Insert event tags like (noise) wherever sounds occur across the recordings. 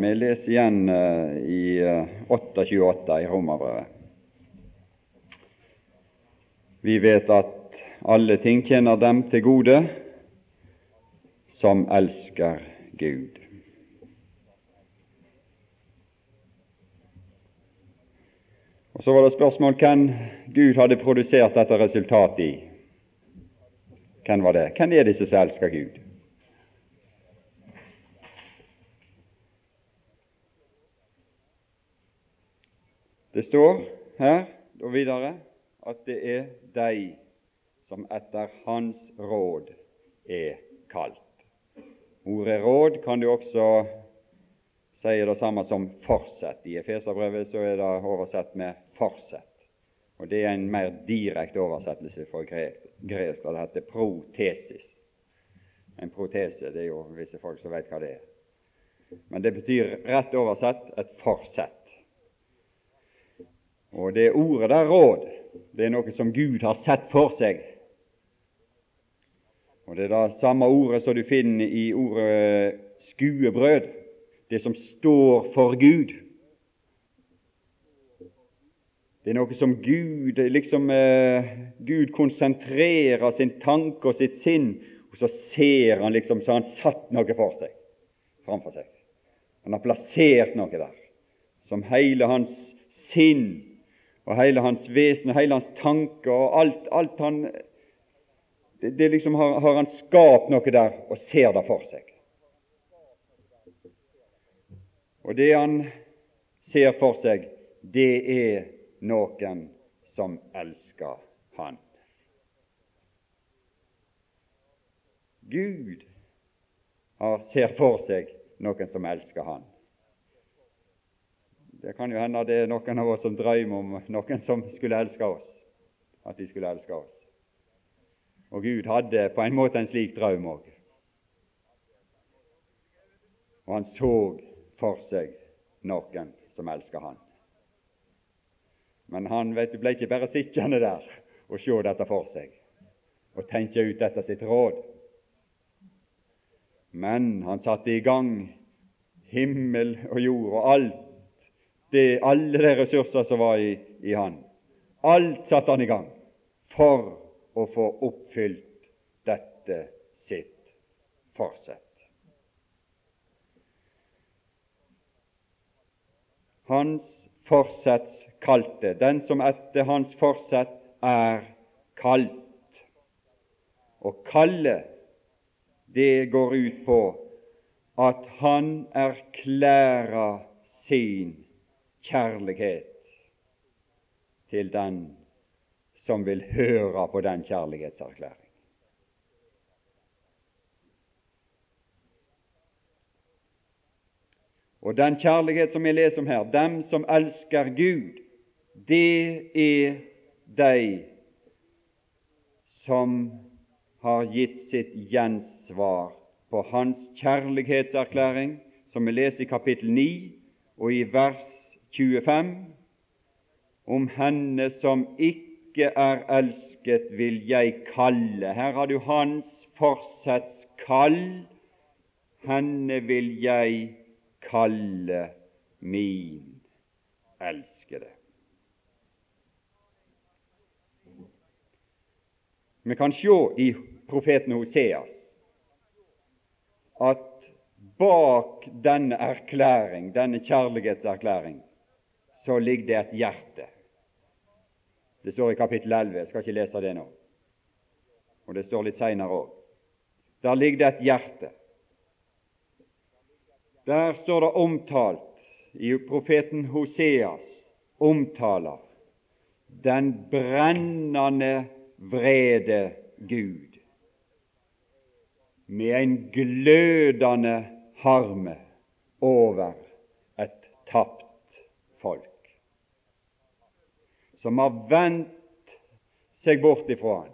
Vi leser igjen uh, i uh, 8.28 i Romerbrevet. Vi vet at alle ting tjener dem til gode som elsker Gud. Og Så var det spørsmål hvem Gud hadde produsert dette resultatet i. Hvem var det? Hvem er disse som elsker Gud? Det står her og videre at det er de som etter Hans råd er kalt. Ordet råd kan du også si det samme som forsett. I Efeserbrevet så er det oversett med forsett. Og Det er en mer direkte oversettelse fra gresk, det heter protesis. En protese det er jo visse folk som vet hva det er. Men det betyr rett oversett et forsett. Og det ordet der, råd, det er noe som Gud har sett for seg. Og Det er det samme ordet som du finner i ordet skuebrød, det som står for Gud. Det er noe som Gud liksom eh, Gud konsentrerer sin tanke og sitt sinn, og så ser han liksom så han satt noe for seg, framfor seg. Han har plassert noe der som hele hans sinn og hele hans vesen, hele hans tanker og alt, alt han det, det liksom har, har, han skapt noe der og ser det for seg. Og det han ser for seg, det er noen som elsker han. Gud har, ser for seg noen som elsker han. Det kan jo hende det er noen av oss som drømmer om noen som skulle elske oss, at de skulle elske oss. Og Gud hadde på en måte en slik drøm òg. Og han så for seg noen som elska han. Men han vet ble ikke bare sittende der og se dette for seg og tenke ut dette sitt råd. Men han satte i gang himmel og jord og alt det, alle de ressurser som var i, i han. Alt satte han i gang for å få oppfylt dette sitt forsett. Hans forsetts kalte, den som etter hans forsett er kalt. Og kalle, det går ut på at han erklærer sin kjærlighet til den som vil høre på den kjærlighetserklæring. Og den kjærlighet som vi leser om her, dem som elsker Gud, det er de som har gitt sitt gjensvar på Hans kjærlighetserklæring, som vi leser i kapittel 9 og i vers 25 om henne som ikke er elsket, vil jeg kalle. Her har du hans fortsetts kall. Henne vil jeg kalle min elskede. Vi kan se i profeten Hoseas at bak denne erklæring, denne kjærlighetserklæring, så ligger det et hjerte. Det står i kapittel 11. Jeg skal ikke lese det nå. Og det står litt seinere òg. Der ligger det et hjerte. Der står det omtalt i profeten Hoseas omtaler den brennende vrede Gud med en glødende harme over et tapt folk som har vendt seg bort ifra han,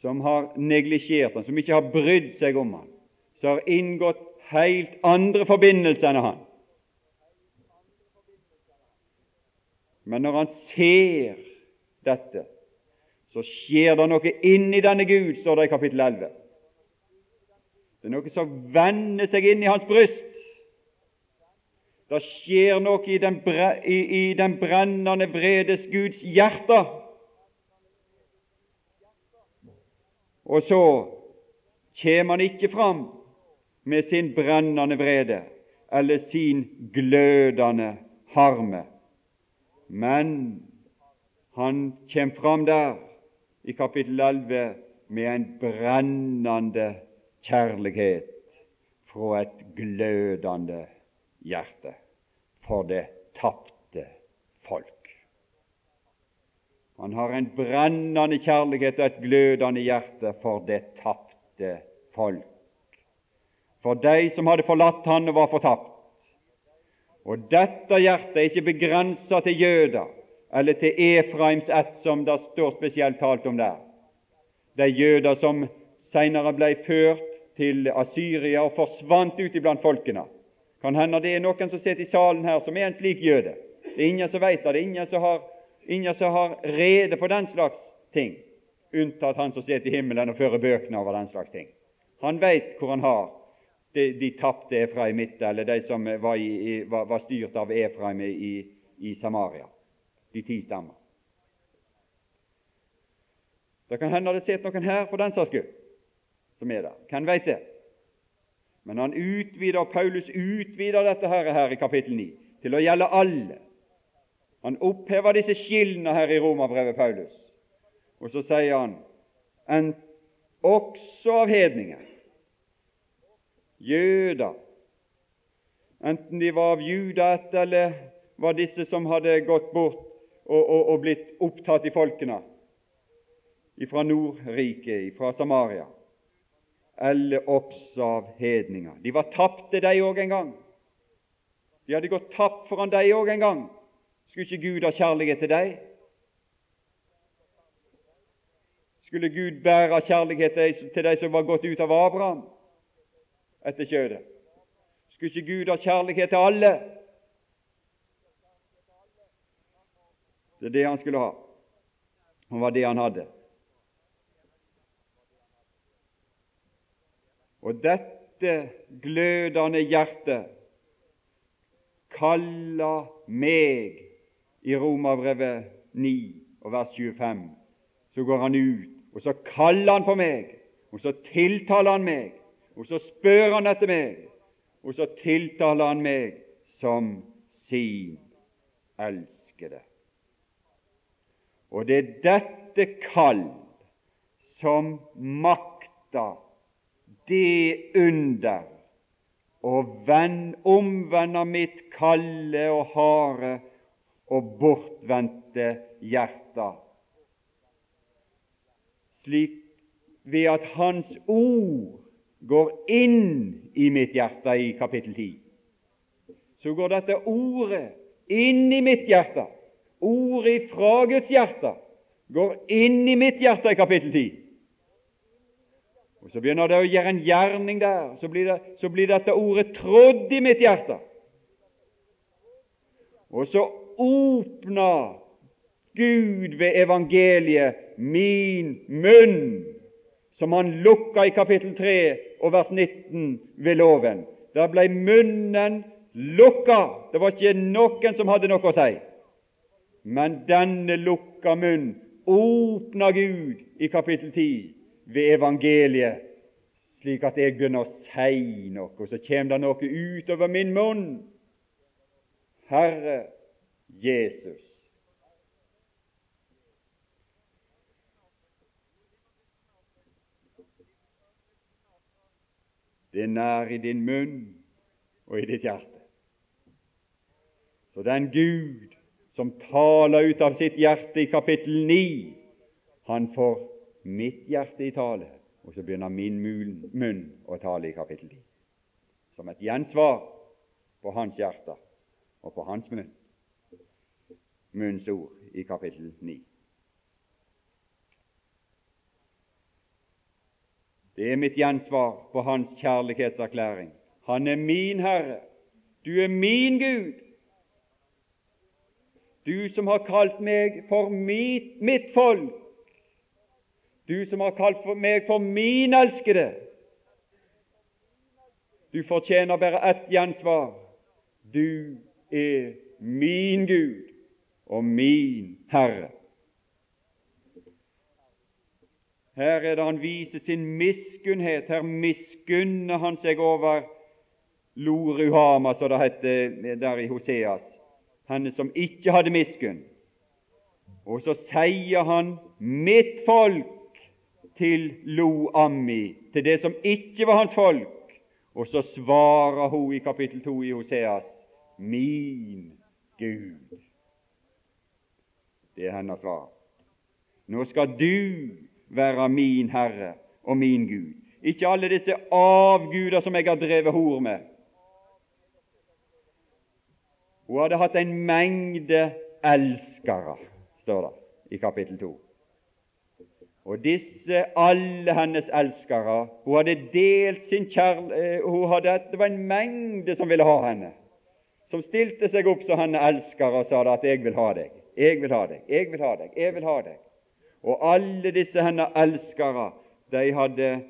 som har neglisjert han, som ikke har brydd seg om han, som har inngått helt andre forbindelser enn han. Men når han ser dette, så skjer det noe inni denne Gud, står det i kapittel 11. Det er noe som vender seg inn i hans bryst. Det skjer noe i den, i, i den brennende vredes Guds hjerte. Og så kommer han ikke fram med sin brennende vrede eller sin glødende harme, men han kommer fram der i kapittel 11 med en brennende kjærlighet fra et glødende hjerte for det tapte folk. Han har en brennende kjærlighet og et glødende hjerte for det tapte folk. For de som hadde forlatt han og var fortapt. Og dette hjertet er ikke begrensa til jøder eller til Efraims ett, som det står spesielt talt om der. De jøder som senere ble ført til Asyria og forsvant ut iblant folkene. Kan hende det er noen som sitter i salen her som er en slik jøde. Det er ingen som vet det. Det er ingen som har, ingen som har rede på den slags ting, unntatt han som sitter i himmelen og fører bøkene over den slags ting. Han vet hvor han har de, de tapte midten eller de som var, i, var, var styrt av Efraim i, i Samaria, de ti stammer. Det kan hende det sitter noen her for den saks skyld, som er der. Hvem veit det? Men han utvider, Paulus utvider dette her, her i kapittel 9 til å gjelde alle. Han opphever disse skillene her i Romerbrevet, Paulus. Og så sier han en, også av hedninger, jøder, enten de var av judaet eller var disse som hadde gått bort og, og, og blitt opptatt i folkene fra Nordriket, fra Samaria, eller også av hedninger. De var tapte, de òg en gang. De hadde gått tapt foran de òg en gang. Skulle ikke Gud ha kjærlighet til dem? Skulle Gud bære kjærlighet til de som var gått ut av Abraham etter kjødet? Skulle ikke Gud ha kjærlighet til alle? Det er det han skulle ha. Det var det han hadde. Og dette glødende hjertet kaller meg i Romerbrevet 9 og vers 25. Så går han ut, og så kaller han på meg, og så tiltaler han meg, og så spør han etter meg, og så tiltaler han meg som sin elskede. Og det er dette kall som makter det under å omvende mitt kalde og harde og bortvendte hjerte, slik ved at Hans ord går inn i mitt hjerte i kapittel 10. Så går dette ordet inn i mitt hjerte. Ordet fra Guds hjerte går inn i mitt hjerte i kapittel 10. Og Så begynner det å gjøre en gjerning der. Så blir, det, så blir dette ordet trådd i mitt hjerte. Og så åpner Gud ved evangeliet min munn, som han lukka i kapittel 3 og vers 19 ved loven. Der ble munnen lukka. Det var ikke noen som hadde noe å si. Men denne lukka munn åpna Gud i kapittel 10 ved evangeliet, slik at jeg begynner å si noe, og så kommer det noe utover min munn. Herre Jesus. Det er nær i din munn og i ditt hjerte. Så den Gud som taler ut av sitt hjerte i kapittel 9, han får mitt hjerte i tale, og så begynner min munn å tale i kapittel 10. Som et gjensvar på hans hjerte og på hans munn. Munns ord i kapittel 9. Det er mitt gjensvar på hans kjærlighetserklæring. Han er min Herre. Du er min Gud. Du som har kalt meg for mitt, mitt folk du som har kalt meg for min elskede. Du fortjener bare ett gjensvar. Du er min Gud og min Herre. Her er det han viser sin miskunnhet. Her miskunner han seg over Loruhama, som det heter der i Hoseas, henne som ikke hadde miskunn. Og så sier han 'mitt folk' til Lo-Ammi, til det som ikke var hans folk. Og så svarer hun i kapittel 2 i Hoseas 'min Gud'. Det er hennes svar. Nå skal du være min Herre og min Gud. Ikke alle disse avguder som jeg har drevet hor med. Hun hadde hatt en mengde elskere, står det i kapittel 2. Og disse, alle hennes elskere Hun hadde delt sin kjærlighet eh, Det var en mengde som ville ha henne, som stilte seg opp som henne elskere og sa at 'jeg vil ha deg', 'jeg vil ha deg', 'jeg vil ha deg', 'jeg vil ha deg'. Og alle disse henne elskere, de hadde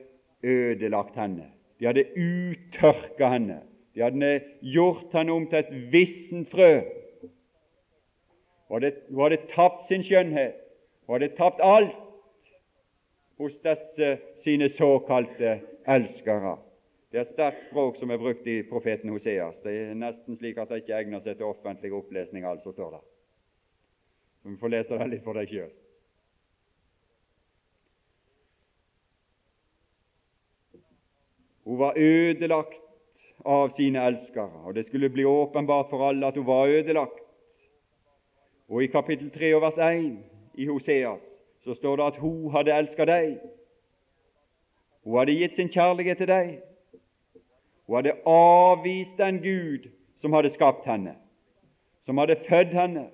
ødelagt henne. De hadde uttørka henne. De hadde gjort henne om til et vissent frø. Og det, hun hadde tapt sin skjønnhet. Hun hadde tapt alt hos disse sine såkalte elskere. Det er et sterkt språk som er brukt i profeten Hoseas. Det er nesten slik at det ikke egner seg til offentlig opplesning, altså står det. Vi får lese det litt for deg sjøl. Hun var ødelagt av sine elskere, og det skulle bli åpenbart for alle at hun var ødelagt. Og i kapittel 3 og vers 1 i Hoseas så står det at hun hadde elsket deg. Hun hadde gitt sin kjærlighet til deg. Hun hadde avvist den Gud som hadde skapt henne, som hadde født henne,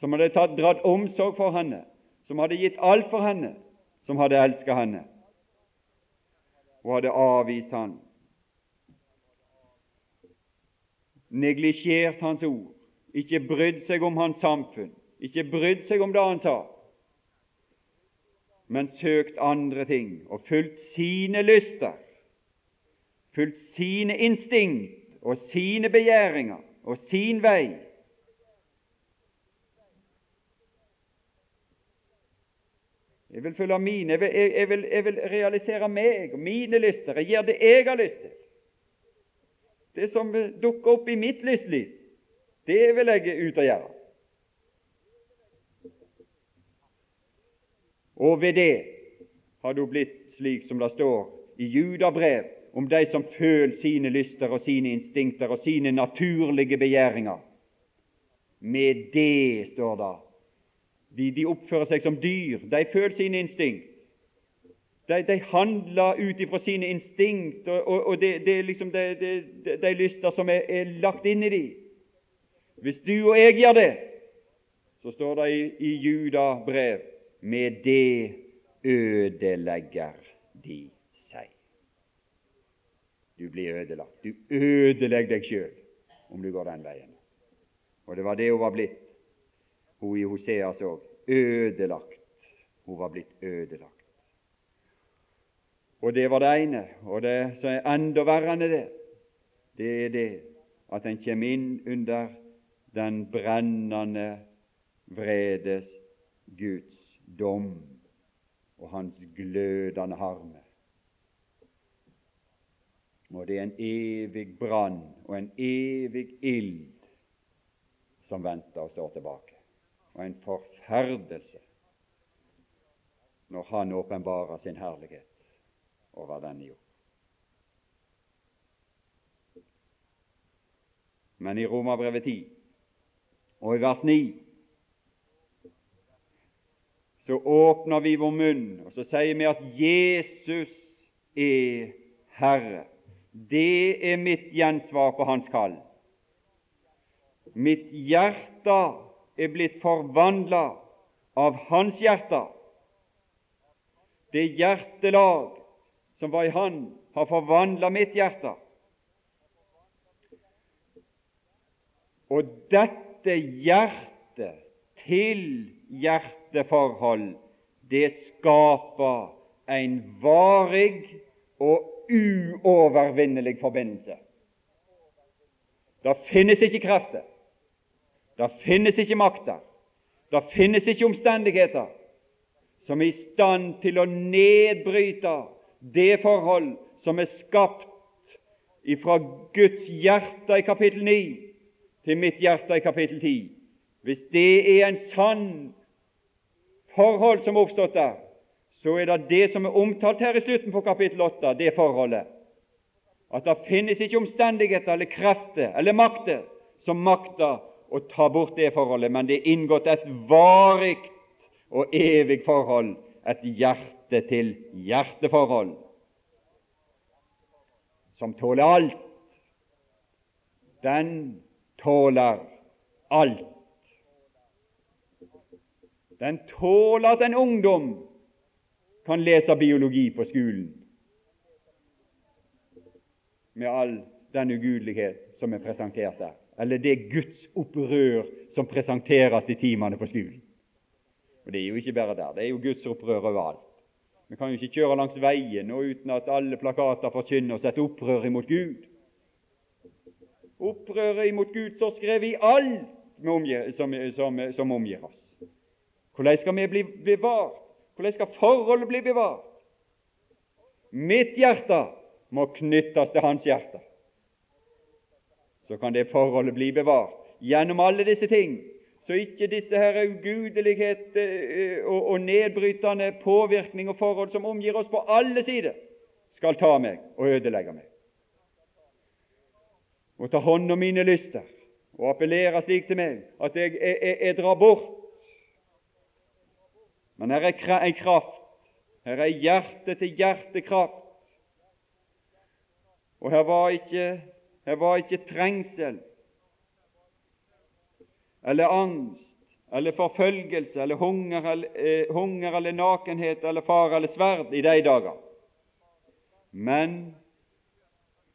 som hadde tatt, dratt omsorg for henne, som hadde gitt alt for henne, som hadde elsket henne. Hun hadde avvist han, neglisjert hans ord, ikke brydd seg om hans samfunn, ikke brydd seg om det han sa, men søkt andre ting og fulgt sine lyster, fulgt sine instinkt og sine begjæringer og sin vei. Jeg vil følge mine, jeg vil, jeg, vil, jeg vil, realisere meg og mine lyster. Jeg gjør det jeg har lyst til. Det som dukker opp i mitt lystliv, det vil jeg ut og gjøre. Og ved det har du blitt slik som det står i Judabrev om de som føler sine lyster og sine instinkter og sine naturlige begjæringer. Med det, står det. De, de oppfører seg som dyr. De føler sine instinkt. De, de handler ut ifra sine instinkt og, og, og det, det, er liksom de, de lyster som er, er, lagt inn i dem. Hvis du og jeg gjør det, så står det i, i Judabrev med det ødelegger de seg. Du blir ødelagt. Du ødelegger deg sjøl om du går den veien. Og det var det hun var blitt, hun i Hoseas òg. Ødelagt. Hun var blitt ødelagt. Og det var det ene. Og det som er enda verre enn det, det er det at en kommer inn under den brennende vredes Guds dom og hans glødende harme. Og det er en evig brann og en evig ild som venter og står tilbake, og en forferdelse når Han åpenbarer sin herlighet over denne jord. Men i Romerbrevet 10 og i vers 9 så åpner vi vår munn, og så sier vi at Jesus er Herre. Det er mitt gjensvar på Hans kall. Mitt hjerte er blitt forvandla av Hans hjerte. Det hjertelag som var i Han, har forvandla mitt hjerte. Og dette hjertet til hjertet hjerteforhold, det skaper en varig og uovervinnelig forbindelse. Det finnes ikke krefter. Det finnes ikke makter. Det finnes ikke omstendigheter som er i stand til å nedbryte det forhold som er skapt ifra Guds hjerte i kapittel 9 til mitt hjerte i kapittel 10. Hvis det er en sann forhold som er oppstått der, så er det det som er omtalt her i slutten på kapittel 8, det forholdet. At det finnes ikke omstendigheter eller krefter eller makter som makter å ta bort det forholdet, men det er inngått et varig og evig forhold, et hjerte-til-hjerte-forhold, som tåler alt. Den tåler alt. Den tåler at en ungdom kan lese biologi på skolen med all den ugudelighet som er presentert der eller det Guds opprør som presenteres i timene på skolen. Og Det er jo ikke bare der, det er jo Guds opprør overalt. Vi kan jo ikke kjøre langs veien og uten at alle plakater forkynner oss et opprør imot Gud. Opprøret imot Gud står skrevet i alt som, som, som omgir oss. Hvordan skal vi bli bevart? Hvordan skal forholdet bli bevart? Mitt hjerte må knyttes til hans hjerte så kan det forholdet bli bevart gjennom alle disse ting, så ikke disse her ugudelighet eh, og, nedbrytende påvirkning og forhold som omgir oss på alle sider, skal ta meg og ødelegge meg. Og ta hånd om mine lyster og appellere slik til meg at jeg, jeg, jeg, jeg drar bort. Men her er en kraft, her er hjerte-til-hjerte-kraft. Og her var ikke her var ikke trengsel eller angst eller forfølgelse eller hunger eller, eh, hunger eller nakenhet eller fare eller sverd i de dager. Men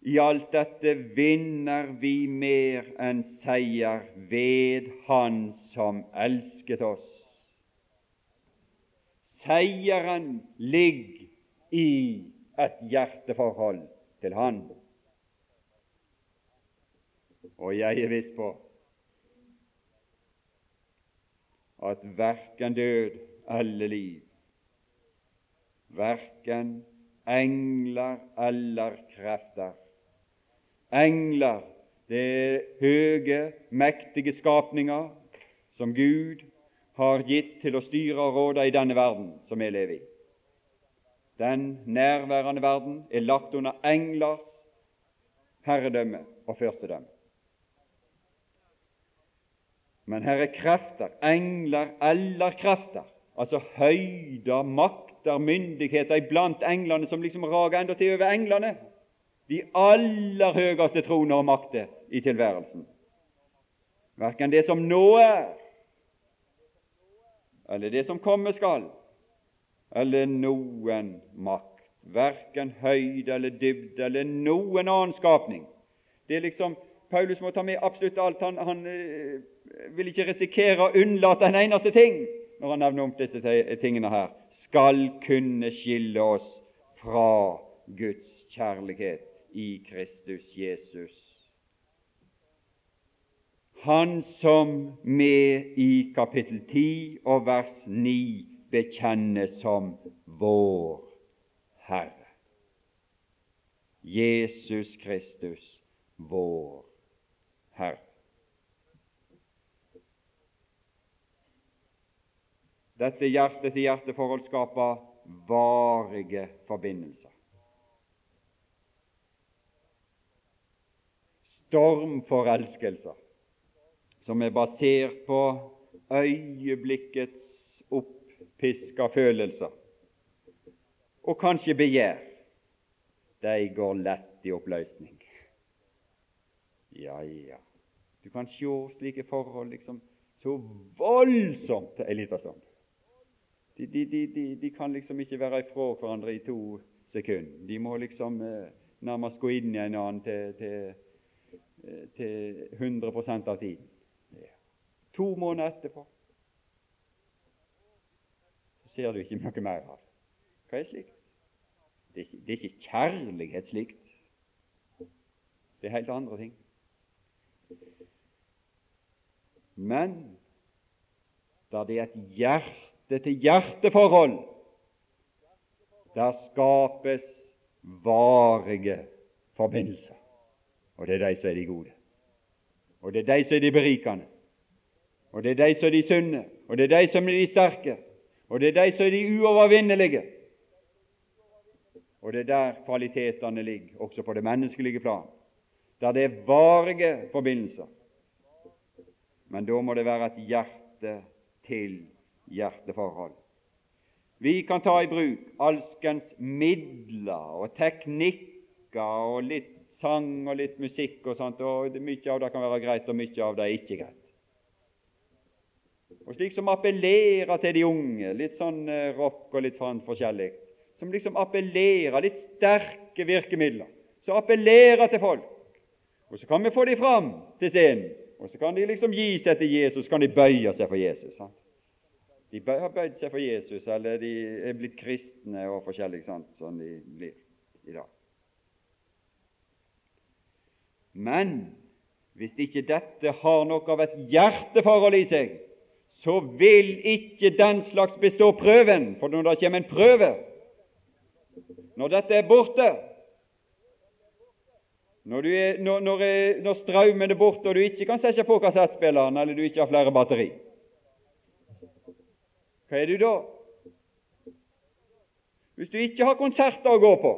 i alt dette vinner vi mer enn seier ved Han som elsket oss. Seieren ligger i et hjerteforhold til Han. Og jeg er viss på at verken død eller liv, verken engler eller krefter Engler, det er høye, mektige skapninger som Gud har gitt til å styre og råde i denne verden som vi lever i. Den nærværende verden er lagt under englers herredømme og førstedømme. Men her er krefter, engler eller krefter, altså høyder, makter, myndigheter iblant englene som liksom rager enda til over englene. De aller høyeste troner og makter i tilværelsen. Verken det som nå er, eller det som komme skal, eller noen makt. Verken høyde eller dybde eller noen annen skapning. Det er liksom Paulus må ta med absolutt alt. Han, han eh, vil ikke risikere å unnlate en eneste ting når han nevner om disse tingene her. Skal kunne skille oss fra Guds kjærlighet i Kristus Jesus. Han som med i kapittel 10 og vers 9 bekjenner som vår Herre. Jesus Kristus, vår Herre. Dette hjerte-til-hjerte-forhold skaper varige forbindelser. Stormforelskelser som er basert på øyeblikkets oppiska følelser og kanskje begjær, de går lett i oppløsning. Ja, ja, du kan se slike forhold liksom så voldsomt en liten stund. De, de, de, de, kan liksom ikke være ifra hverandre i to sekunder. De må liksom eh, nærmest gå inn i en annen til, til, eh, til 100 av tiden. To måneder etterpå så ser du ikke noe mer av det. Hva er slikt? Det er ikke, det er ikke kjærlighet slikt. Det er helt andre ting. Men da det er et hjerte-til-hjerte-forhold, der skapes varige forbindelser. Og det er de som er de gode. Og det er de som er de berikende. Og det er de som er de sunne. Og det er de som er de sterke. Og det er de som er de uovervinnelige. Og det er der kvalitetene ligger, også på det menneskelige plan. Der det er varige forbindelser. Men da må det være et hjerte-til-hjerteforhold. Vi kan ta i bruk alskens midler og teknikker og litt sang og litt musikk og sånt, og mye av det kan være greit, og mye av det er ikke greit. Og slik som appellerer til de unge, litt sånn eh, rock og litt sånn forskjellig, som liksom appellerer, litt sterke virkemidler, som appellerer til folk. Og så kan vi få dem fram til scenen, og så kan de liksom gi seg til Jesus, så kan de bøye seg for Jesus. Sant? De har bøyd seg for Jesus, eller de er blitt kristne og forskjellig sant, som de blir i dag. Men hvis ikke dette har noe av et hjerteforhold i seg, så vil ikke den slags bestå prøven. For når det kommer en prøve, når dette er borte, når, er, når, når, når strømmen er borte og du ikke kan sette på kassettspilleren, eller du ikke har flere batteri, hva er du da? Hvis du ikke har konserter å gå på,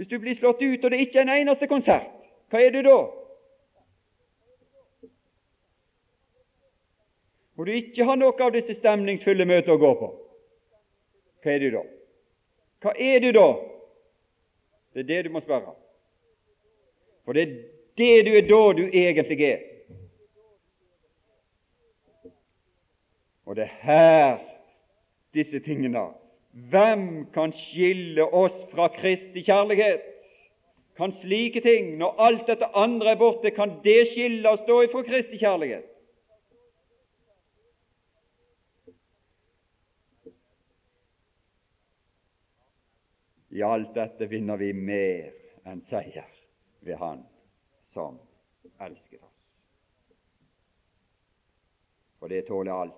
hvis du blir slått ut og det ikke er en eneste konsert, hva er du da? Og du ikke har noe av disse stemningsfulle møter å gå på, hva er du da? Hva er du da? Det er det du må spørre. For det er det du er da du egentlig er. Og det er her disse tingene Hvem kan skille oss fra Kristi kjærlighet? Kan slike ting, når alt dette andre er borte, kan det skille oss da ifra Kristi kjærlighet? I alt dette vinner vi mer enn seier ved Han som elsker oss. For det tåler alt.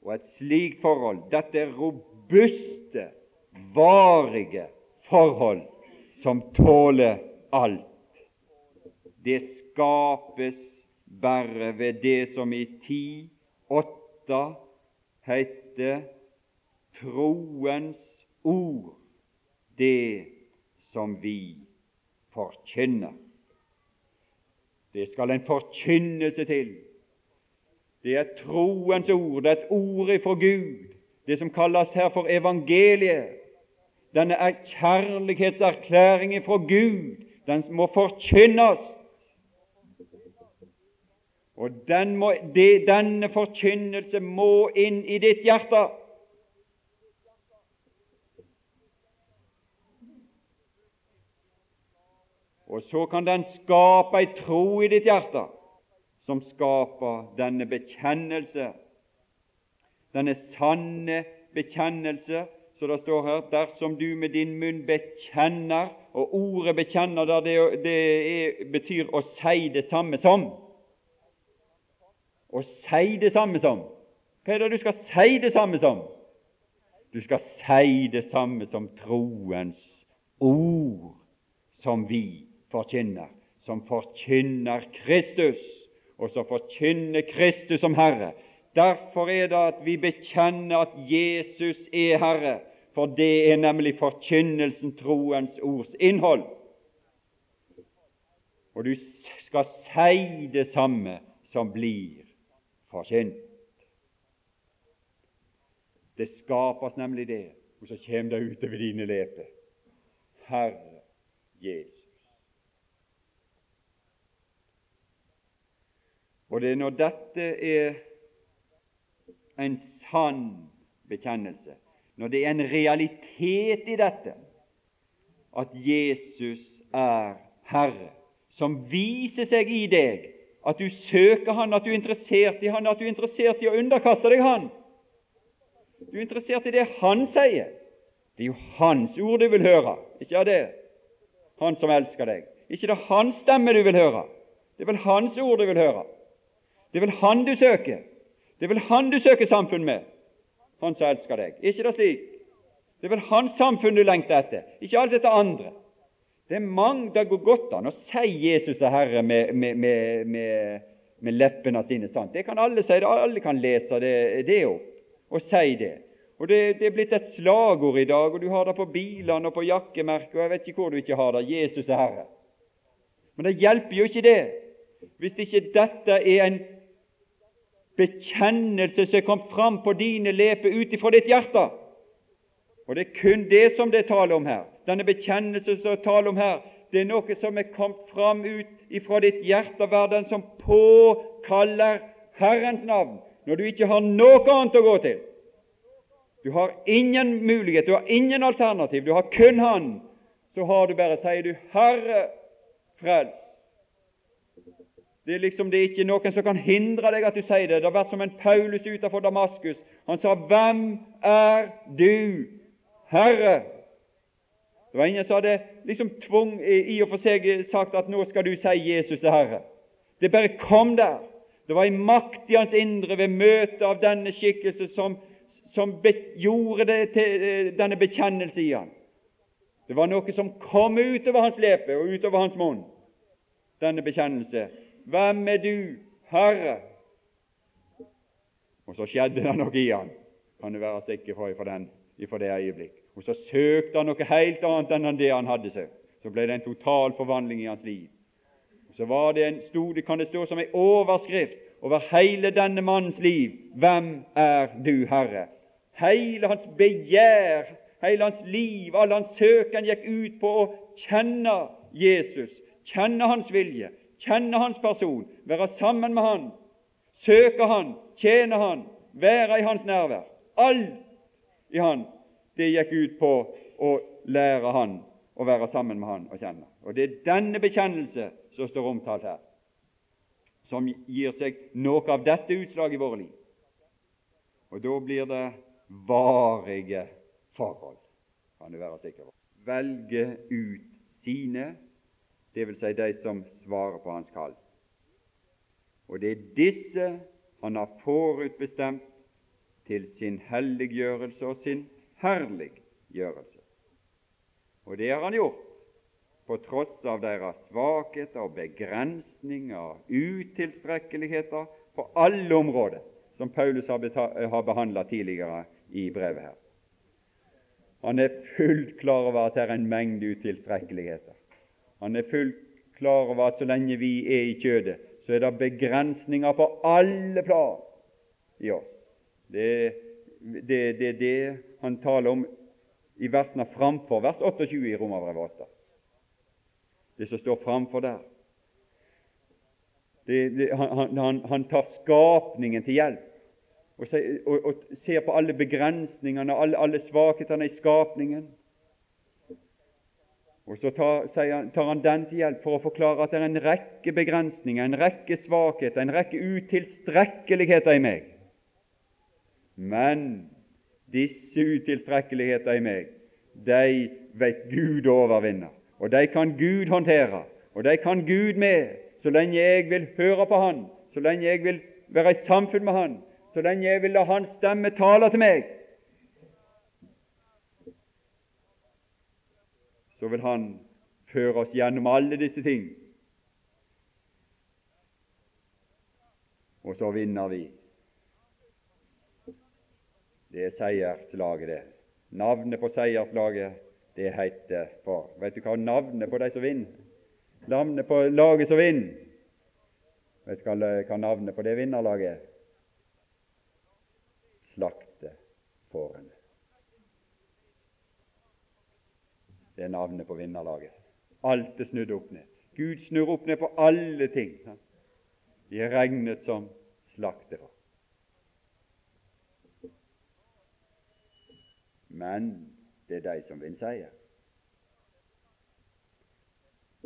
Og et slikt forhold, dette robuste, varige forhold som tåler alt, det skapes bare ved det som i ti åtta heter troens ord, det som vi forkynner. Det skal en forkynnelse til det er troens ord, det er et ord ifra Gud, det som kalles her for evangeliet. Denne er kjærlighetserklæring fra Gud, den må forkynnes. Og den må, det, denne forkynnelse må inn i ditt hjerte. Og så kan den skape ei tro i ditt hjerte som skaper denne bekjennelse, denne sanne bekjennelse. Så det står her dersom du med din munn bekjenner, og ordet 'bekjenner' der det, det er, betyr å si det samme som. Å si det samme som. Hva er det du skal si det samme som? Du skal si det samme som troens ord, som vi forkynner, som forkynner Kristus og som forkynner Kristus som Herre. Derfor er det at vi bekjenner at Jesus er Herre, for det er nemlig forkynnelsen, troens ords innhold. Og du skal si det samme som blir forkynt. Det skapes nemlig det, og så kommer det utover dine leper. Herre Jesus. Og det er når dette er en sann bekjennelse, når det er en realitet i dette, at Jesus er Herre, som viser seg i deg, at du søker Han, at du er interessert i Han, at du er interessert i å underkaste deg Han. Du er interessert i det Han sier. Det er jo Hans ord du vil høre, ikke av det? Han som elsker deg. ikke det hans stemme du vil høre. Det er vel hans ord du vil høre. Det vel han du søker. Det vel han du søker samfunn med, han som elsker deg. ikke det slik? Det er vel hans samfunn du lengter etter, ikke alt dette andre. Det er mange, det går godt an å si Jesus er Herre med, med, med, med, leppene sine. sant? Det kan alle si, alle kan lese det, det opp og si det. Og det, det, er blitt et slagord i dag, og du har det på bilene og på jakkemerket, og jeg vet ikke hvor du ikke har det. Jesus er Herre. Men det hjelper jo ikke det hvis ikke dette er en bekjennelse som kommet fram på dine leper ut ifra ditt hjerte. Og Det er kun det som det er tale om her. Denne bekjennelse som det er tale om her, det er noe som er kommet fram ut ifra ditt hjerte, å den som påkaller Herrens navn når du ikke har noe annet å gå til. Du har ingen mulighet, du har ingen alternativ, du har kun Han. Så har du bare, sier du, Herre, frels. Det er liksom det er ikke noen som kan hindre deg at du sier det. Det har vært som en Paulus utenfor Damaskus. Han sa, 'Hvem er du, Herre?' Det var ingen som hadde liksom tvung i og for seg sagt at 'nå skal du si Jesus er Herre'. Det bare kom der. Det var en makt i hans indre ved møtet av denne skikkelse som, som gjorde det til eh, denne bekjennelse i han. Det var noe som kom utover hans lepe og utover hans munn, denne bekjennelse. Hvem er du, Herre? Og så skjedde det noe i han, kan du være sikker på fra, den, fra det øyeblikk. Og så søkte han noe helt annet enn det han hadde søkt. Så ble det en total forvandling i hans liv. Og Så var det en, stor, det kan det stå som en overskrift over hele denne mannens liv. Hvem er du, Herre? Hele hans begjær, hele hans liv, all hans søken gikk ut på å kjenne Jesus, kjenne hans vilje, kjenne hans person, være sammen med han, søke han, tjene han, være i hans nærvær. Alt i han, det gikk ut på å lære han å være sammen med han og kjenne. Og Det er denne bekjennelse som står omtalt her, som gir seg noe av dette utslaget i våre liv. Og da blir det varige forhold, kan du være sikker på. Velge ut sine dvs. Si de som svarer på hans kall. Og det er disse han har forutbestemt til sin helliggjørelse og sin herliggjørelse. Og det har han gjort på tross av deres svakheter og begrensninger og utilstrekkeligheter på alle områder, som Paulus har behandla tidligere i brevet her. Han er fullt klar over at det er en mengde utilstrekkeligheter. Han er fullt klar over at så lenge vi er i kjødet, så er det begrensninger på alle plan i oss. Det er det, det, det, han taler om i versene framfor vers 28 i Romerbrevet 8. Det som står framfor der. Det, han, han, han, tar skapningen til hjelp og, og, og ser på alle begrensningene, alle, alle svakhetene i skapningen. Og Så tar, han, den til hjelp for å forklare at det er en rekke begrensninger, en rekke svakheter, en rekke utilstrekkeligheter i meg. Men disse utilstrekkeligheter i meg, de vet Gud overvinner, og de kan Gud håndtere, og de kan Gud med, så lenge jeg vil høre på Han, så lenge jeg vil være i samfunn med Han, så lenge jeg vil la Hans stemme tale til meg. Så vil Han føre oss gjennom alle disse ting. Og så vinner vi. Det er seierslaget, det. Navnet på seierslaget, det heter for Vet du hva navnet på de som vinner? Navnet på laget som vinner. Vet du hva navnet på det vinnerlaget er? Slaktefårene. Det er navnet på vinnerlaget. Alt er snudd opp ned. Gud snur opp ned på alle ting. De er regnet som slaktere. Men det er de som vinner seier.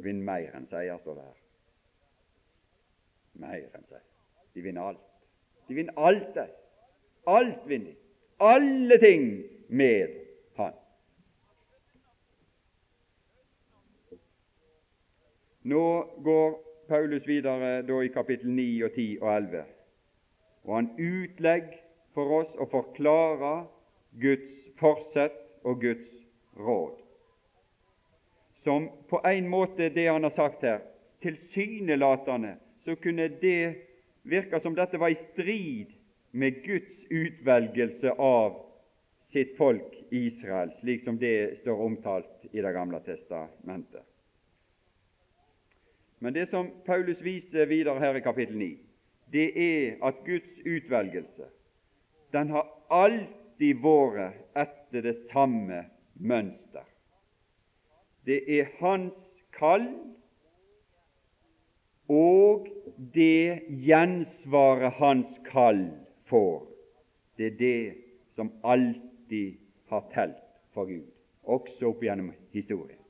Vinn mer enn seier, står det her. Mer enn seier. De vinner alt. De vinner alt, de. Alt vinner de. Alle ting med Han. Nå går Paulus videre da i kapittel 9 og 10 og 11, og han utlegger for oss og forklarer Guds forsett og Guds råd. Som på en måte det han har sagt her, tilsynelatende så kunne det virke som dette var i strid med Guds utvelgelse av sitt folk Israel, slik som det står omtalt i Det gamle testamentet. Men det som Paulus viser videre her i kapittel 9, det er at Guds utvelgelse den har alltid vært etter det samme mønster. Det er Hans kall og det gjensvaret Hans kall får. Det er det som alltid har telt for Gud, også opp gjennom historien.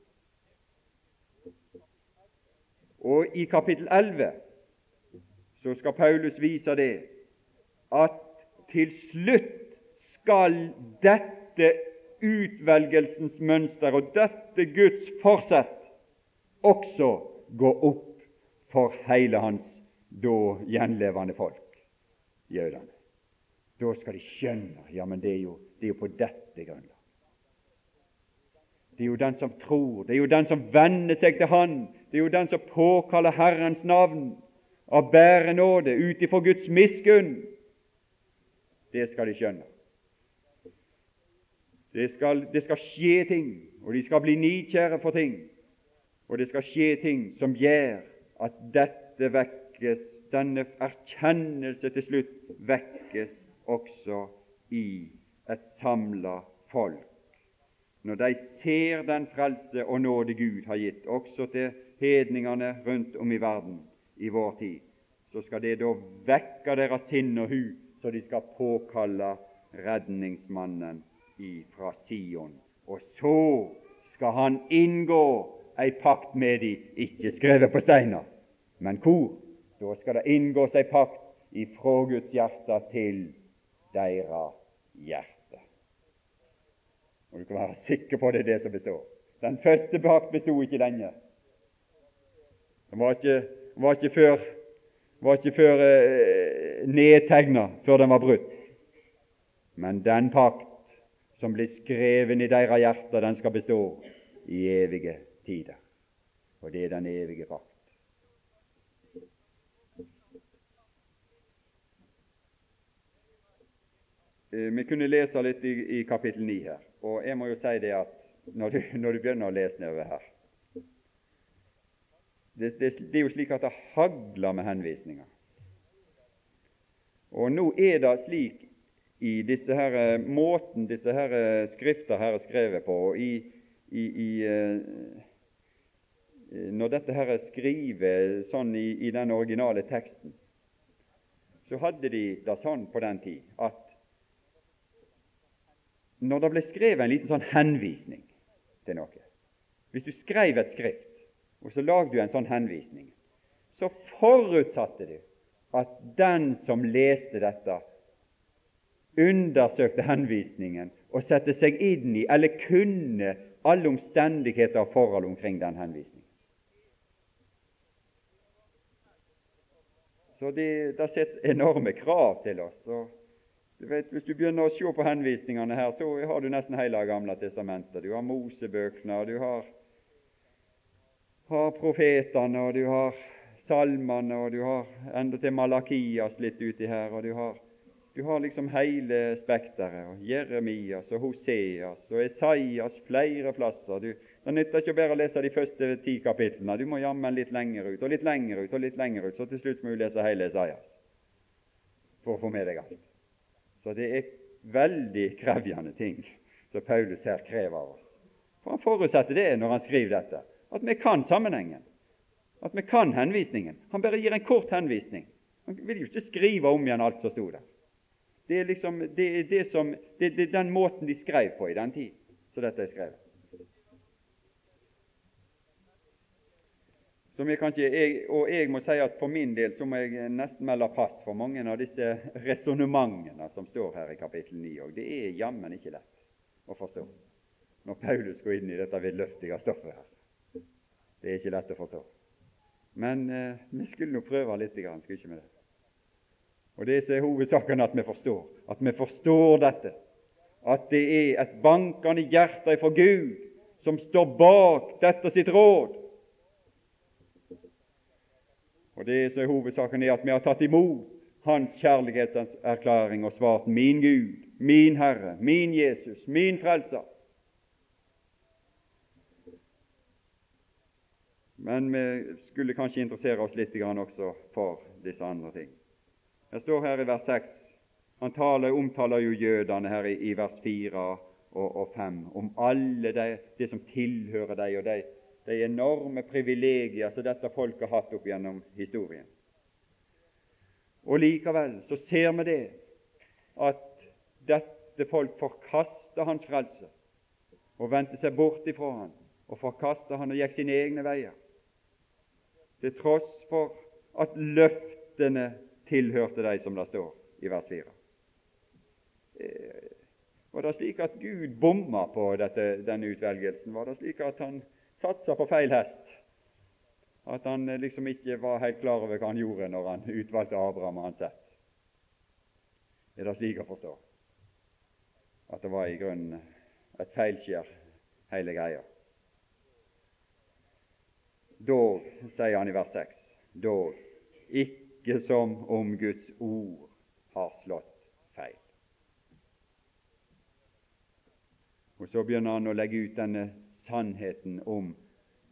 Og i kapittel 11 så skal Paulus vise det at til slutt skal dette utvelgelsens mønster og dette Guds forsett også gå opp for hele hans da gjenlevende folk, jødene. Da skal de skjønne ja, men det er jo, det er jo på dette grunnlag. Det er jo den som tror, det er jo den som venner seg til Han, det er jo den som påkaller Herrens navn av bære nåde ut ifra Guds miskunn. Det skal de skjønne. Det skal, det skal skje ting, og de skal bli nidkjære for ting. Og det skal skje ting som gjør at dette vekkes, denne erkjennelse til slutt vekkes også i et samla folk. Når de ser den frelse og nåde Gud har gitt, også til hedningene rundt om i verden i vår tid, så skal det da vekke deres sinn og hu, så de skal påkalle redningsmannen ifra Sion. Og så skal han inngå ei pakt med de, ikke skrevet på steiner, men hvor? Da skal det inngås ei pakt ifra Guds hjerte til deres hjerte. Og Du kan være sikker på det er det som består. Den første pakt bestod ikke lenge. Den var ikke, var ikke før, var ikke før eh, nedtegna før den var brutt. Men den pakt som blir skreven i deres hjerter, den skal bestå i evige tider. Og det er den evige pakt. Eh, vi kunne lese litt i, i kapittel 9 her, og jeg må jo si det at når du, (laughs) når du begynner å lese nedover her det, det, det, er jo slik at det hagler med henvisninger. Og nå er det slik i disse her, eh, måten disse her eh, skrifter her er skrevet på, og i, i, i eh, Når dette her er skrevet sånn i, i, den originale teksten, så hadde de det sånn på den tid at når det ble skrevet en liten sånn henvisning til noe Hvis du skrev et skrift, og så lagde du en sånn henvisning, så forutsatte du at den som leste dette, undersøkte henvisningen og sette seg inn i, eller kunne, alle omstendigheter og forhold omkring den henvisningen. Så det, det setter enorme krav til oss. og du vet, Hvis du begynner å se på henvisningene her, så har du nesten hele Gamle testamentet. Du har Mosebøkene, du har, har profetene, og du har salmene, og du har enda til Malakias litt uti her, og du har du har liksom hele spekteret. og Jeremias og Hoseas og Esaias flere plasser. Du, det nytter ikke bare å lese de første ti kapitlene. Du må jammen litt lenger ut og litt lenger ut og litt lenger ut, så til slutt må du lese hele Esaias for å få med deg alt. Så det er veldig krevende ting som Paulus her krever av oss. For Han forutsetter det når han skriver dette, at vi kan sammenhengen, at vi kan henvisningen. Han bare gir en kort henvisning. Han vil jo ikke skrive om igjen alt som sto der. Det er, liksom, det, er det som, det, det er den måten de skrev på i den tid så dette er skrevet. Som jeg ikke, jeg, og jeg må si at for min del så må jeg nesten melde pass for mange av disse resonnementene som står her i kapittel 9. Og det er jammen ikke lett å forstå når Paulus går inn i dette vidløftige stoffet her. Det er ikke lett å forstå. Men eh, vi skulle nå prøve litt, skulle ikke vi det? Og Det som er hovedsaken, at vi forstår. At vi forstår dette. At det er et bankende hjerte fra Gud som står bak dette sitt råd. Og Det som er hovedsaken, er at vi har tatt imot Hans kjærlighetserklæring og svart 'Min Gud, min Herre, min Jesus, min Frelser'. Men vi skulle kanskje interessere oss litt også for disse andre ting. Det står her i vers 6 Han taler, omtaler jo jødene her i, vers 4 og, og 5 om alle det, de som tilhører dem, og de, de enorme privilegier som dette folket har hatt opp gjennom historien. Og likevel så ser vi det at dette folk forkaster hans frelse og vendte seg bort ifra han og forkasta han og gikk sine egne veier, til tross for at løftene tilhørte de som det står i vers 4. Eh, var det slik at Gud bomma på dette, denne utvelgelsen? Var det slik at han satsa på feil hest? At han eh, liksom ikke var helt klar over hva han gjorde når han utvalgte Abraham og hans ett? Er det slik å forstå? At det var i grunnen et feilskjær, hele greia? Dog, sier han i vers 6, dog ikke som om Guds ord har slått feil. Og Så begynner han å legge ut denne sannheten om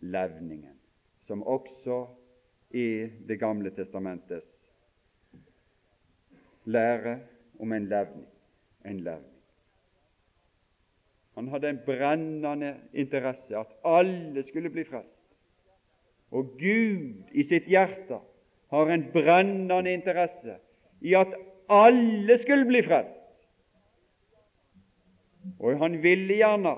levningen, som også er Det gamle testamentets lære om en levning. En levning. Han hadde en brennende interesse at alle skulle bli frelst. Og Gud i sitt hjerte har en brennende interesse i at alle skulle bli frelst. Og han ville gjerne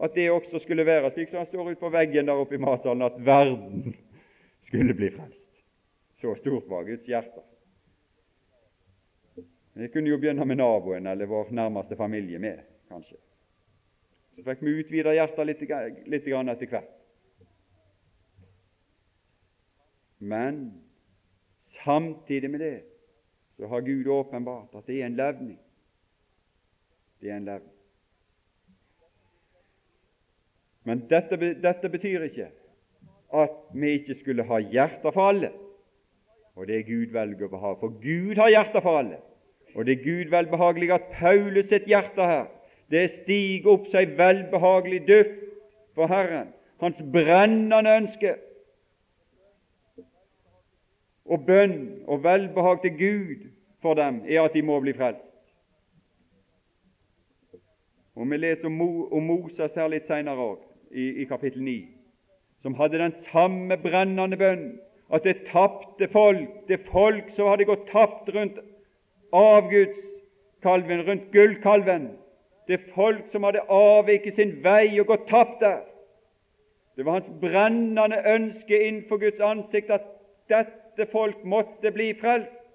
at det også skulle være slik som han står ute på veggen der oppe i matsalen, at verden skulle bli frelst. Så stort var Guds hjerte. Vi kunne jo begynne med naboen eller vår nærmeste familie med, kanskje. Så fikk vi utvide hjertet litt, litt etter hvert. Men samtidig med det så har Gud åpenbart at det er en levning. Det er en levning. Men dette, dette betyr ikke at vi ikke skulle ha hjerter for alle. Og det er Gud velger å ha, for Gud har hjerter for alle. Og det er Gud velbehagelig at Paulus sitt hjerte her det stiger opp seg velbehagelig duft for Herren, hans brennende ønske og bønn og velbehag til Gud for dem er at de må bli frelst. Og Vi leser om, Moses her litt senere òg i, i kapittel 9, som hadde den samme brennende bønn at det tapte folk, det folk som hadde gått tapt rundt avgudskalven, rundt gullkalven, det folk som hadde avviket sin vei og gått tapt der. Det var hans brennende ønske innenfor Guds ansikt at dette folk måtte bli frelst.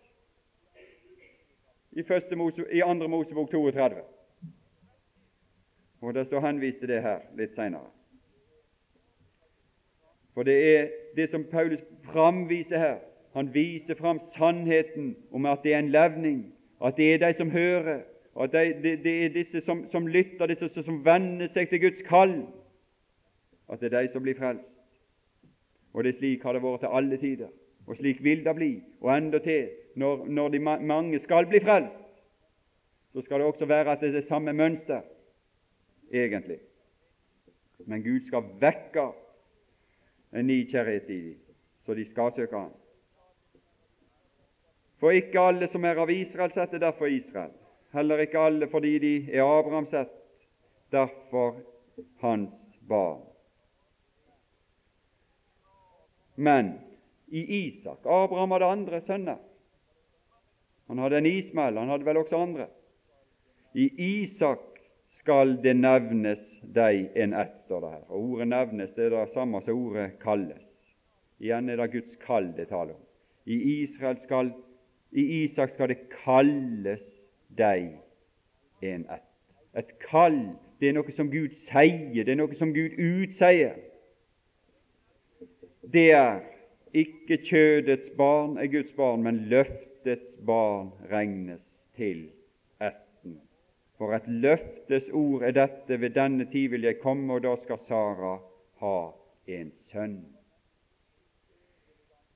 I, Mose, i 2. Mosebok 32. Og Det står henvist til det her litt seinere. For det er det som Paulus framviser her. Han viser fram sannheten om at det er en levning, at det er de som hører, at det, det, det er disse som, som, lytter, disse som venner seg til Guds kall, at det er de som blir frelst. Og det er slik har det vært til alle tider, og slik vil det bli, og endatil når, når de mange skal bli frelst, så skal det også være at det er det samme mønster, egentlig. Men Gud skal vekke en ny kjærlighet i dem, så de skal søke Han. For ikke alle som er av Israel, setter derfor Israel. Heller ikke alle fordi de er Abrahams ett, derfor hans barn. Men i Isak Abraham hadde andre sønner. Han hadde en Ismael, han hadde vel også andre. I Isak skal det nevnes deg en ett, står det her. Og Ordet 'nevnes' det er det samme som ordet 'kalles'. Igjen er det Guds kall det taler om. I, Israel skal, I Isak skal det kalles deg en ett. Et kall, det er noe som Gud sier, det er noe som Gud utsier. Det er ikke kjødets barn er Guds barn, men løftets barn regnes til ætten. For et løftes ord er dette, ved denne tid vil jeg komme, og da skal Sara ha en sønn.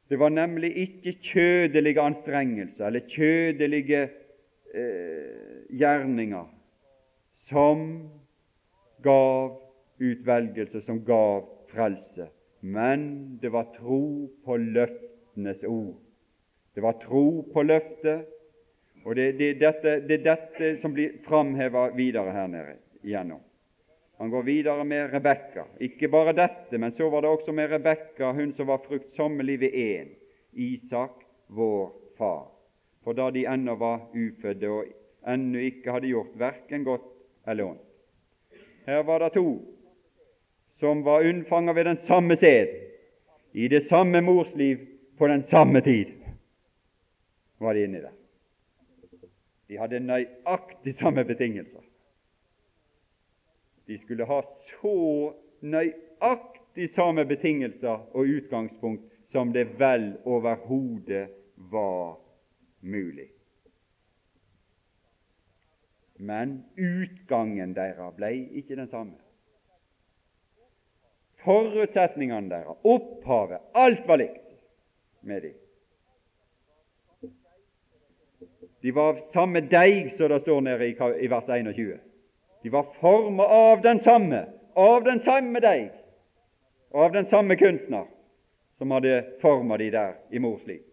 Det var nemlig ikke kjødelige anstrengelser eller kjødelige eh, gjerninger som gav utvelgelse, som gav frelse, men det var tro på løftenes ord. Det var tro på løftet, og det, det, dette, det er dette som blir framheva videre her nede igjennom. Han går videre med Rebekka. Ikke bare dette, men så var det også med Rebekka, hun som var fruktsommelig ved én, Isak, vår far. For da de ennå var ufødte og ennå ikke hadde gjort verken godt eller ondt. Her var det to som var unnfanga ved den samme sæd, i det samme morsliv, på den samme tid, var de inni der. De hadde nøyaktig samme betingelser. De skulle ha så nøyaktig samme betingelser og utgangspunkt som det vel overhodet var mulig. Men utgangen deres ble ikke den samme forutsetningene deres, opphavet, alt var likt med dem. De var samme deig, som det står nede i, vers 21. De var formet av den samme, av den samme deig, av den samme kunstner som hadde formet de der i mors liv.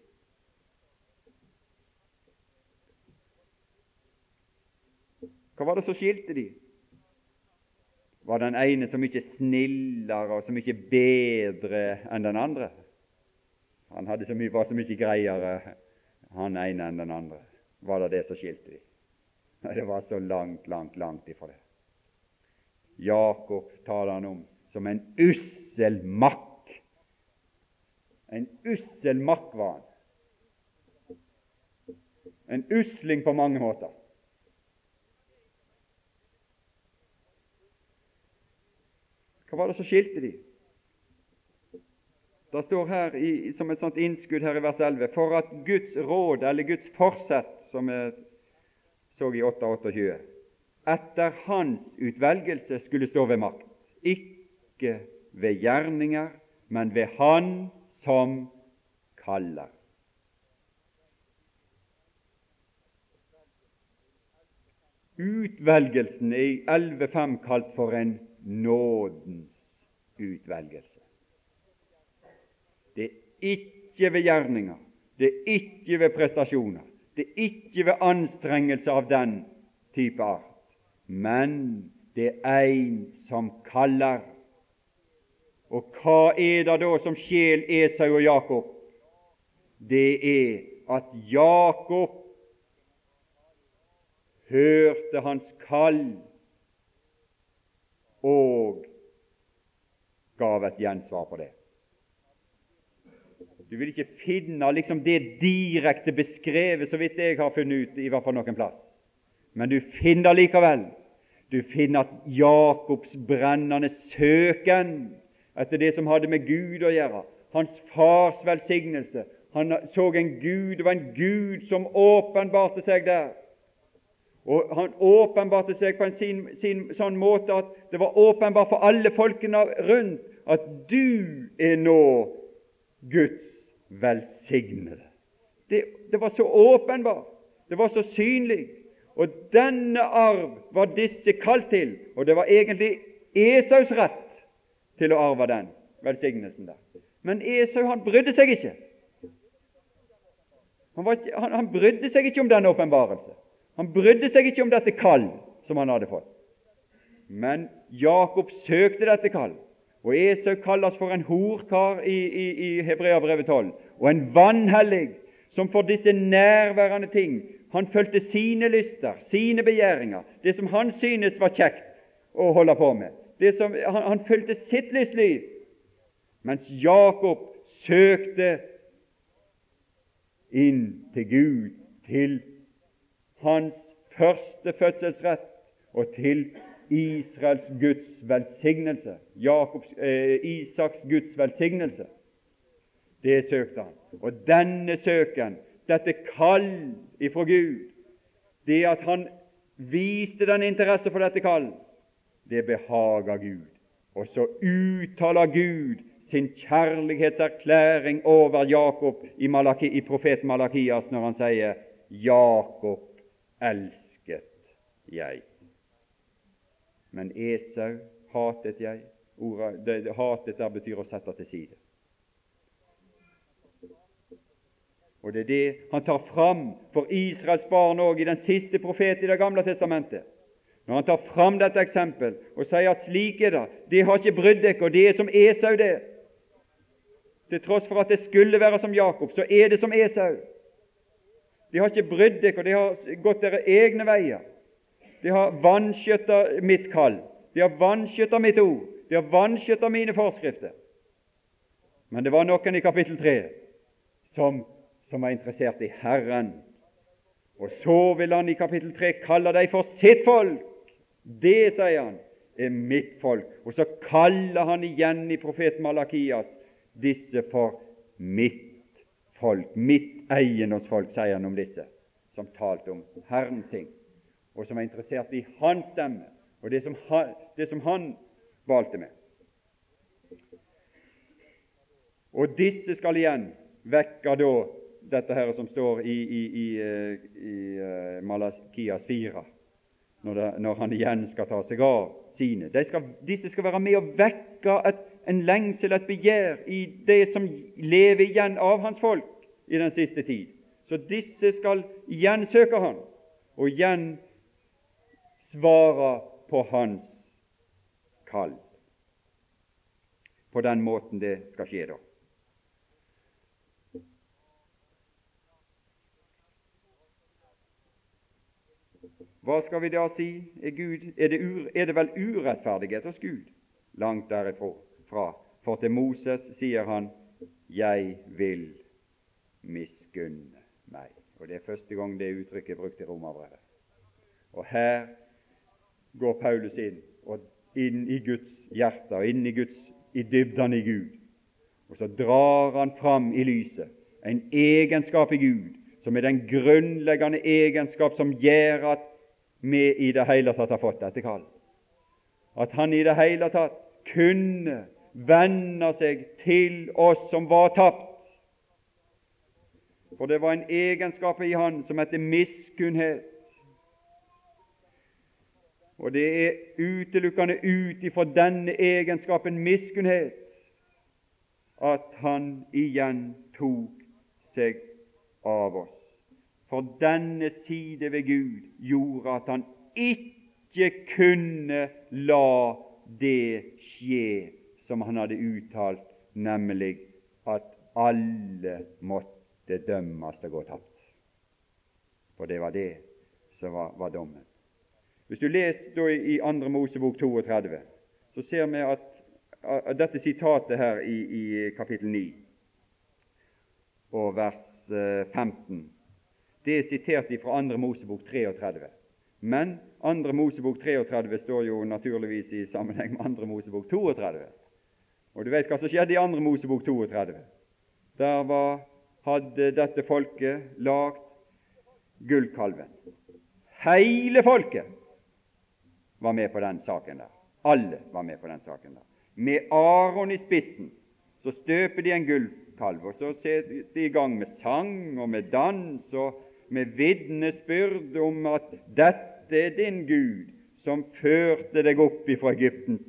Hva var det som skilte de? Var den ene så mye snillere og så mye bedre enn den andre. Han så mye, var så mye greiere, han ene enn den andre. Var det det som skilte dem? Nei, det var så langt, langt, langt ifra det. Jakob taler han om som en ussel makk. En ussel makk var han. En usling på mange måter. Hva var det som skilte de? Det står her i, som et sånt innskudd her i vers 11 for at Guds råd, eller Guds forsett, som vi så i 8.28, etter hans utvelgelse skulle stå ved makt, ikke ved gjerninger, men ved Han som kaller. Utvelgelsen i 11.5 kalt for en nådens utvelgelse. Det er ikke ved gjerninger, det er ikke ved prestasjoner, det er ikke ved anstrengelse av den type art, men det er en som kaller. Og hva er det da som skjer Esau og Jakob? Det er at Jakob hørte hans kall og gav et gjensvar på det. Du vil ikke finne liksom det direkte beskrevet, så vidt jeg har funnet ut, i hvert fall noen plass. Men du finner likevel du finner at Jakobs brennende søken etter det som hadde med Gud å gjøre, hans fars velsignelse Han så en Gud, det var en Gud som åpenbarte seg der. Og Han åpenbarte seg på en sin, sin, sånn måte at det var åpenbart for alle folkene rundt at du er nå Guds velsignede. Det, det var så åpenbart, det var så synlig. Og denne arv var disse kalt til, og det var egentlig Esaus rett til å arve den velsignelsen der. Men Esau han brydde seg ikke. Han, ikke, han, han brydde seg ikke om den åpenbarelse. Han brydde seg ikke om dette kall som han hadde fått. Men Jakob søkte dette kall, og Esau kalles for en horkar i, i, i Hebreabrevet 12, og en vanhellig som for disse nærværende ting han fulgte sine lyster, sine begjæringer, det som han synes var kjekt å holde på med. Som, han, han fulgte sitt lystliv, mens Jakob søkte inn til Gud, til hans første fødselsrett og til Israels Guds velsignelse, Jakobs, eh, Isaks Guds velsignelse. Det søkte han. Og denne søken, dette kall ifra Gud, det at han viste den interesse for dette kall, det behager Gud. Og så uttaler Gud sin kjærlighetserklæring over Jakob i, Malaki, i profeten Malakias når han sier 'Jakob elsket jeg'. Men Esau hatet jeg. Ordet, det, hatet der betyr å sette til side. Og Det er det han tar fram for Israels barn òg i den siste profet i Det gamle testamentet. Når han tar fram dette eksempel og sier at slik er det, det har ikke brydd dere, og det er som Esau, det. Til tross for at det skulle være som Jakob, så er det som Esau. De har ikke brydd dere, de har gått deres egne veier. De har vanskjøtta mitt kall. De har vanskjøtta mitt ord. De har vanskjøtta mine forskrifter. Men det var noen i kapittel 3 som, som var interessert i Herren. Og så vil han i kapittel 3 kalle dem for sitt folk. Det, sier han, er mitt folk. Og så kaller han igjen i profeten Malakias disse for mitt folk, mitt eiendomsfolk, sier han om disse, som talte om Herrens ting, og som var interessert i hans stemme og det som han, det som han valgte med. Og disse skal igjen vekke da dette her som står i, i, i, eh, i uh, Malakias 4, når, det, når, han igjen skal ta seg av sine. Skal, disse skal være med og vekke et, en lengsel, et begjær, i det som lever igjen av hans folk i den siste tid. Så disse skal igjen søke Han, og igjen svare på Hans kall. På den måten det skal skje da. Hva skal vi da si? Er, Gud, er, det, ur, er det vel urettferdighet hos Gud? Langt derifra. For til Moses sier han 'Jeg vil miskunne meg'. Og Det er første gang det uttrykket er brukt i Romerbrevet. Og her går Paulus inn, og inn i Guds hjerte og inn i, Guds, i dybdene i Gud. Og så drar han fram i lyset en egenskap i Gud som er den grunnleggende egenskap som gjør at vi i det hele tatt har fått dette kall. At han i det hele tatt kunne vende seg til oss som var tapt. For det var en egenskap i han som heter miskunnhet. Og det er utelukkende ut ifra denne egenskapen miskunnhet at han igjen tok seg av oss. For denne side ved Gud gjorde at han ikke kunne la det skje som han hadde uttalt, nemlig at alle måtte dømmes å gå tapt. For det var det som var, var dommen. Hvis du leser i 2. Mosebok 32, så ser vi at, at dette sitatet her i, i kapittel 9 og vers 15 eh, det er sitert fra 2. Mosebok 33. Men 2. Mosebok 33 står jo naturligvis i sammenheng med 2. Mosebok 32. Og du vet hva som skjedde i 2. Mosebok 32. Der var, hadde dette folket lagd gullkalven. Hele folket var med på den saken der. Alle var med på den saken der. Med Aron i spissen så støper de en gullkalv, og så setter de i gang med sang og med dans og med vitnesbyrd om at 'dette er din Gud som førte deg opp ifra Egyptens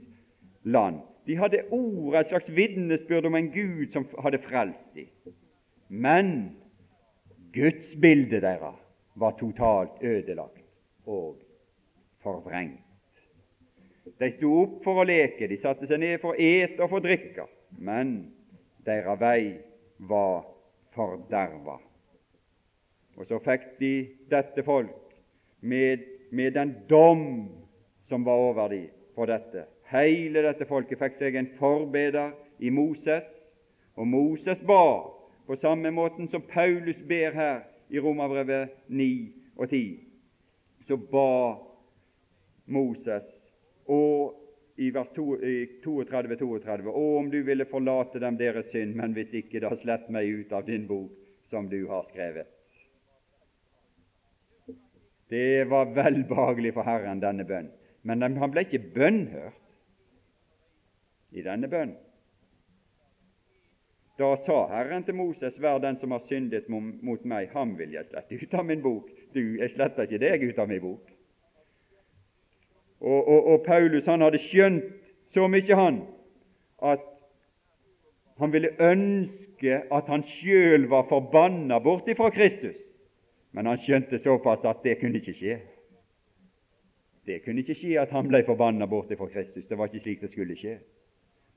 land'. De hadde ord, et slags vitnesbyrd om en Gud som hadde frelst dem. Men gudsbildet deres var totalt ødelagt og forvrengt. De sto opp for å leke, de satte seg ned for å ete og for å drikke, men deres vei var forderva. Og så fikk de dette folk med, med den dom som var over dem for dette. Hele dette folket fikk seg en forbeder i Moses, og Moses ba på samme måten som Paulus ber her i Romerbrevet 9 og 10. Så ba Moses, og i vers 32-32 Å, om du ville forlate dem deres synd, men hvis ikke, da slett meg ut av din bok som du har skrevet. Det var velbehagelig for Herren, denne bønn. Men han ble ikke bønnhørt i denne bønnen. Da sa Herren til Moses, hver den som har syndet mot meg, ham vil jeg slette ut av min bok. Du, jeg sletter ikke deg ut av min bok. Og, og, og Paulus han hadde skjønt så mye, han, at han ville ønske at han sjøl var forbanna bort ifra Kristus. Men han skjønte såpass at det kunne ikke skje. Det kunne ikke skje at han ble forbanna bort ifra Kristus. Det var ikke slik det skulle skje.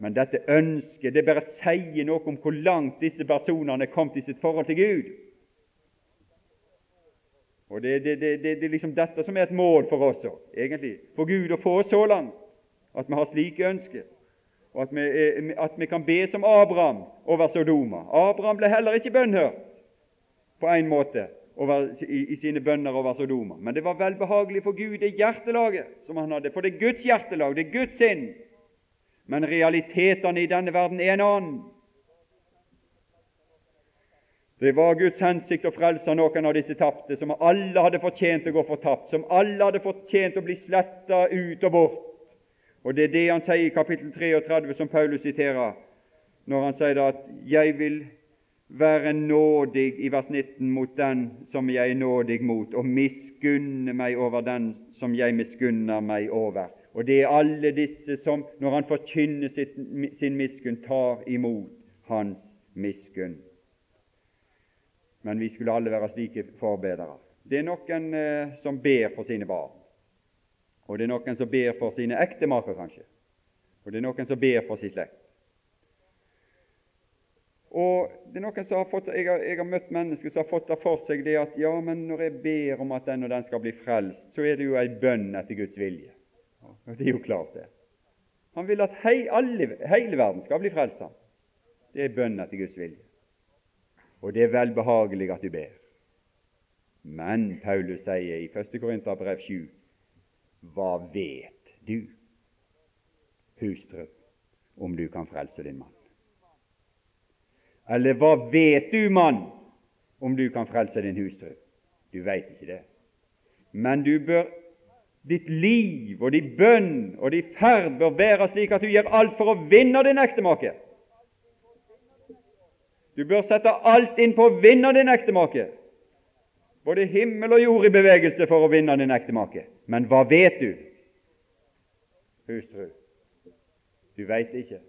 Men dette ønsket det bare sier noe om hvor langt disse personene er kommet i sitt forhold til Gud. Og Det, det, det, det er liksom dette som er et mål for oss egentlig. For Gud å få oss så langt at vi har slike ønsker, og at vi, at vi kan be som Abraham over Sodoma. Abraham ble heller ikke bønnhørt på en måte over, i, i, sine bønner over Sodoma. Men det var velbehagelig for Gud, det hjertelaget som han hadde. For det er Guds hjertelag, det er Guds sinn. Men realitetene i denne verden er en annen. Det var Guds hensikt å frelse noen av disse tapte, som alle hadde fortjent å gå fortapt, som alle hadde fortjent å bli sletta ut og bort. Og Det er det han sier i kapittel 33, som Paulus siterer, når han sier at 'jeg vil være nådig' i vers 19 mot den som jeg er nådig mot, og miskunne meg over den som jeg miskunner meg over. Og det er alle disse som, når han forkynner sin miskunn, tar imot hans miskunn. Men vi skulle alle være slike forbedere. Det er noen eh, som ber for sine barn, og det er noen som ber for sine ektemaker, kanskje, og det er noen som ber for sin slekt. Og det er noen som har fått, jeg har, jeg har, møtt mennesker som har fått det for seg det at ja, men når jeg ber om at den og den skal bli frelst, så er det jo ei bønn etter Guds vilje. Og Det er jo klart, det. Han vil at hei, alle, hele verden skal bli frelst. Det er bønna til Guds vilje. Og det er velbehagelig at du ber. Men Paulus sier i 1. Korinterbrev 7.: Hva vet du, hustru, om du kan frelse din mann? Eller hva vet du, mann, om du kan frelse din hustru? Du veit ikke det. Men du bør Ditt liv og din bønn og din ferd bør være slik at du gjør alt for å vinne din ektemake. Du bør sette alt inn på å vinne din ektemake. Både himmel og jord i bevegelse for å vinne din ektemake. Men hva vet du, hustru? Du veit ikke.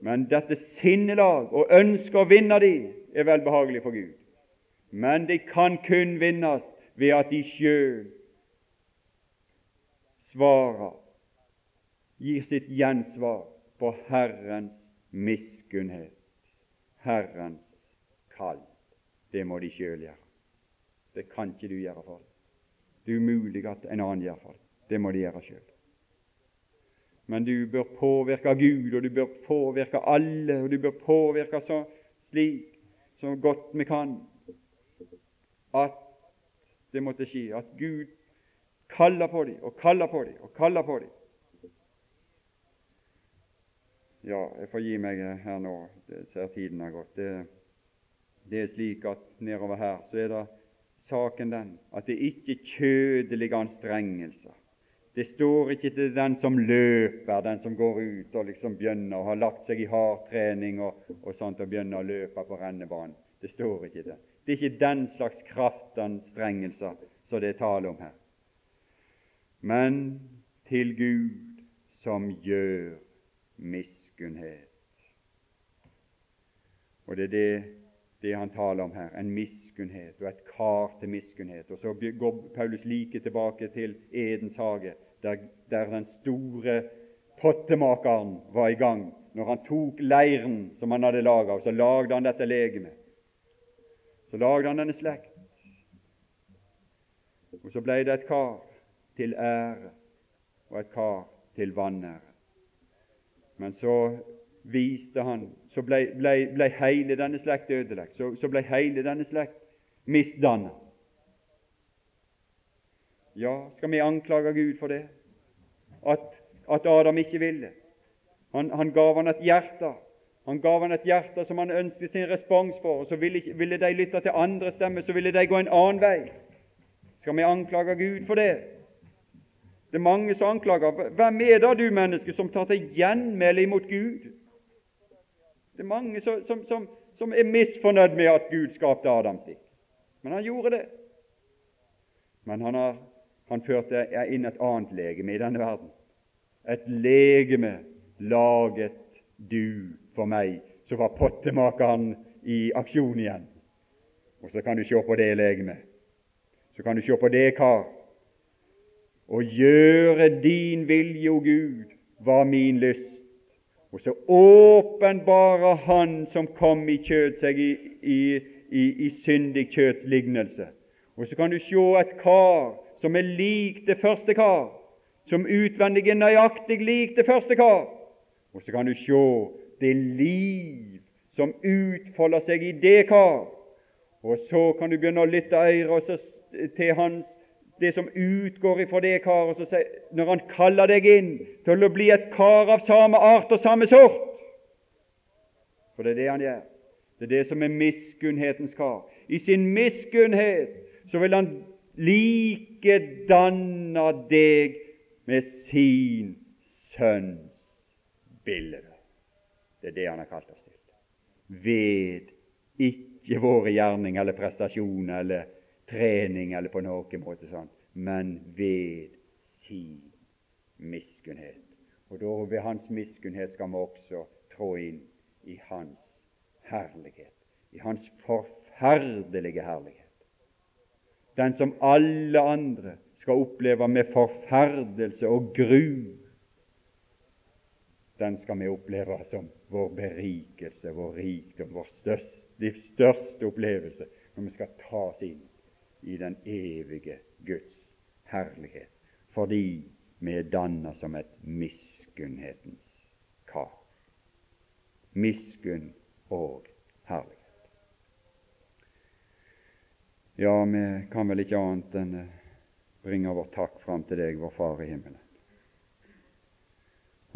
Men dette sinnelag og ønsket å vinne de er velbehagelig for Gud. Men de kan kun vinnes ved at de sjøl svarer, gir sitt gjensvar på Herrens miskunnhet, Herrens kall. Det må de sjøl gjøre. Det kan ikke du gjøre for dem. Det er umulig at en annen gjør for dem. Det må de gjøre sjøl. Men du bør påvirke Gud, og du bør påvirke alle, og du bør påvirke så slik så godt vi kan at det måtte skje, at Gud kaller på dem og kaller på dem og kaller på dem. Ja, jeg får gi meg her nå. Det ser tiden har gått. Det, det er slik at nedover her så er det saken den at det ikke er kjødelige anstrengelser. Det står ikke til den som løper, den som går ut og liksom begynner og har lagt seg i hardtrening og, og sånt og begynner å løpe på rennebanen. Det står ikke det. Det er ikke den slags kraftanstrengelser som det er tale om her men til Gud som gjør miskunnhet. Og det er det, det han taler om her, en miskunnhet og et kar til miskunnhet. Og så går Paulus like tilbake til Edens hage, der, der den store pottemakeren var i gang. Når han tok leiren som han hadde laga, og så lagde han dette legemet. Så lagde han denne slekt. Og så ble det et kar til ære og et kar til vanære. Men så viste han Så ble, ble, ble hele denne slekt ødelagt. Så, så ble hele denne slekt misdanna. Ja, skal vi anklage Gud for det? At at Adam ikke ville. Han, han gav han et hjerte. Han gav han et hjerte som han ønsket sin respons for, og så ville, ville de lytte til andre stemmer, så ville de gå en annen vei. Skal vi anklage Gud for det? Det er mange som anklager. Hvem er da du, menneske, som tar til gjenmæle imot Gud? Det er mange som, som, som, som er misfornøyd med at Gud skapte Adam slik. Men han gjorde det. Men han, har, han førte inn et annet legeme i denne verden. Et legeme laget du for meg, så var pottemakeren i aksjon igjen. Og så kan du se på det legemet. Så kan du se på det kar. Å gjøre din vilje, o Gud, var min lyst. Og så åpenbarer Han som kom i kjød, seg i, i, i, i syndig kjøds lignelse. Og så kan du se et kar som er lik det første kar, som utvendig er nøyaktig lik det første kar. Og så kan du se det liv som utfolder seg i det kar. Og så kan du begynne å lytte øret til hans, det som utgår ifra det karet når han kaller deg inn til å bli et kar av samme art og samme sort. For det er det han gjør. Det er det som er miskunnhetens kar. I sin miskunnhet så vil han likedanne deg med sin sønns bilde. Det er det han har kalt oss til. Ved ikke våre gjerninger eller prestasjoner eller trening eller på noen måte sånn, men ved sin miskunnhet. Og da ved hans miskunnhet skal vi også trå inn i hans herlighet, i hans forferdelige herlighet. Den som alle andre skal oppleve med forferdelse og gru den skal vi oppleve som vår berikelse, vår rikdom, vår største, livs største opplevelse når vi skal ta oss inn i den evige Guds herlighet, fordi vi er danna som et miskunnhetens kar. Miskunn og herlighet. Ja, vi kan vel ikke annet enn bringe vår takk fram til deg, vår Far i himmelen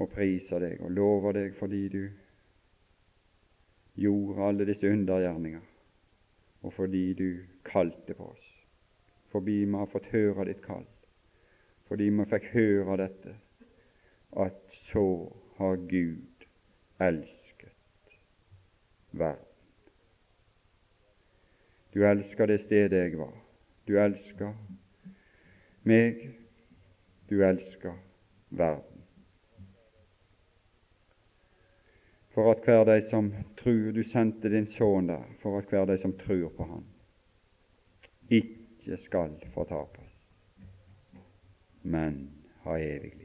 og priser deg og lover deg fordi du gjorde alle disse undergjerninger, og fordi du kalte på oss, fordi vi har fått høre ditt kall, fordi vi fikk høre dette, at så har Gud elsket verden. Du elsker det stedet jeg var. Du elsker meg. Du elsker verden. for at hver de som tror Du sendte din sønn der for at hver de som tror på Han, ikke skal fortapes, men ha evig.